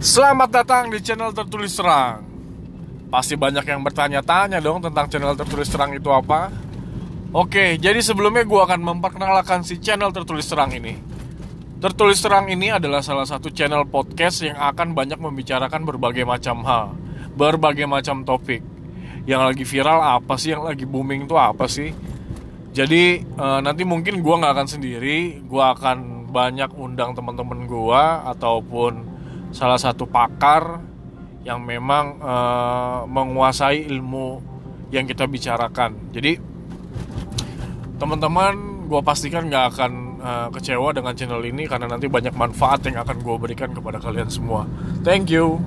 Selamat datang di channel tertulis terang. Pasti banyak yang bertanya-tanya dong tentang channel tertulis terang itu apa. Oke, jadi sebelumnya gue akan memperkenalkan si channel tertulis terang ini. Tertulis terang ini adalah salah satu channel podcast yang akan banyak membicarakan berbagai macam hal Berbagai macam topik. Yang lagi viral apa sih, yang lagi booming itu apa sih? Jadi uh, nanti mungkin gue nggak akan sendiri, gue akan banyak undang teman-teman gue ataupun salah satu pakar yang memang e, menguasai ilmu yang kita bicarakan. Jadi teman-teman, gue pastikan nggak akan e, kecewa dengan channel ini karena nanti banyak manfaat yang akan gue berikan kepada kalian semua. Thank you.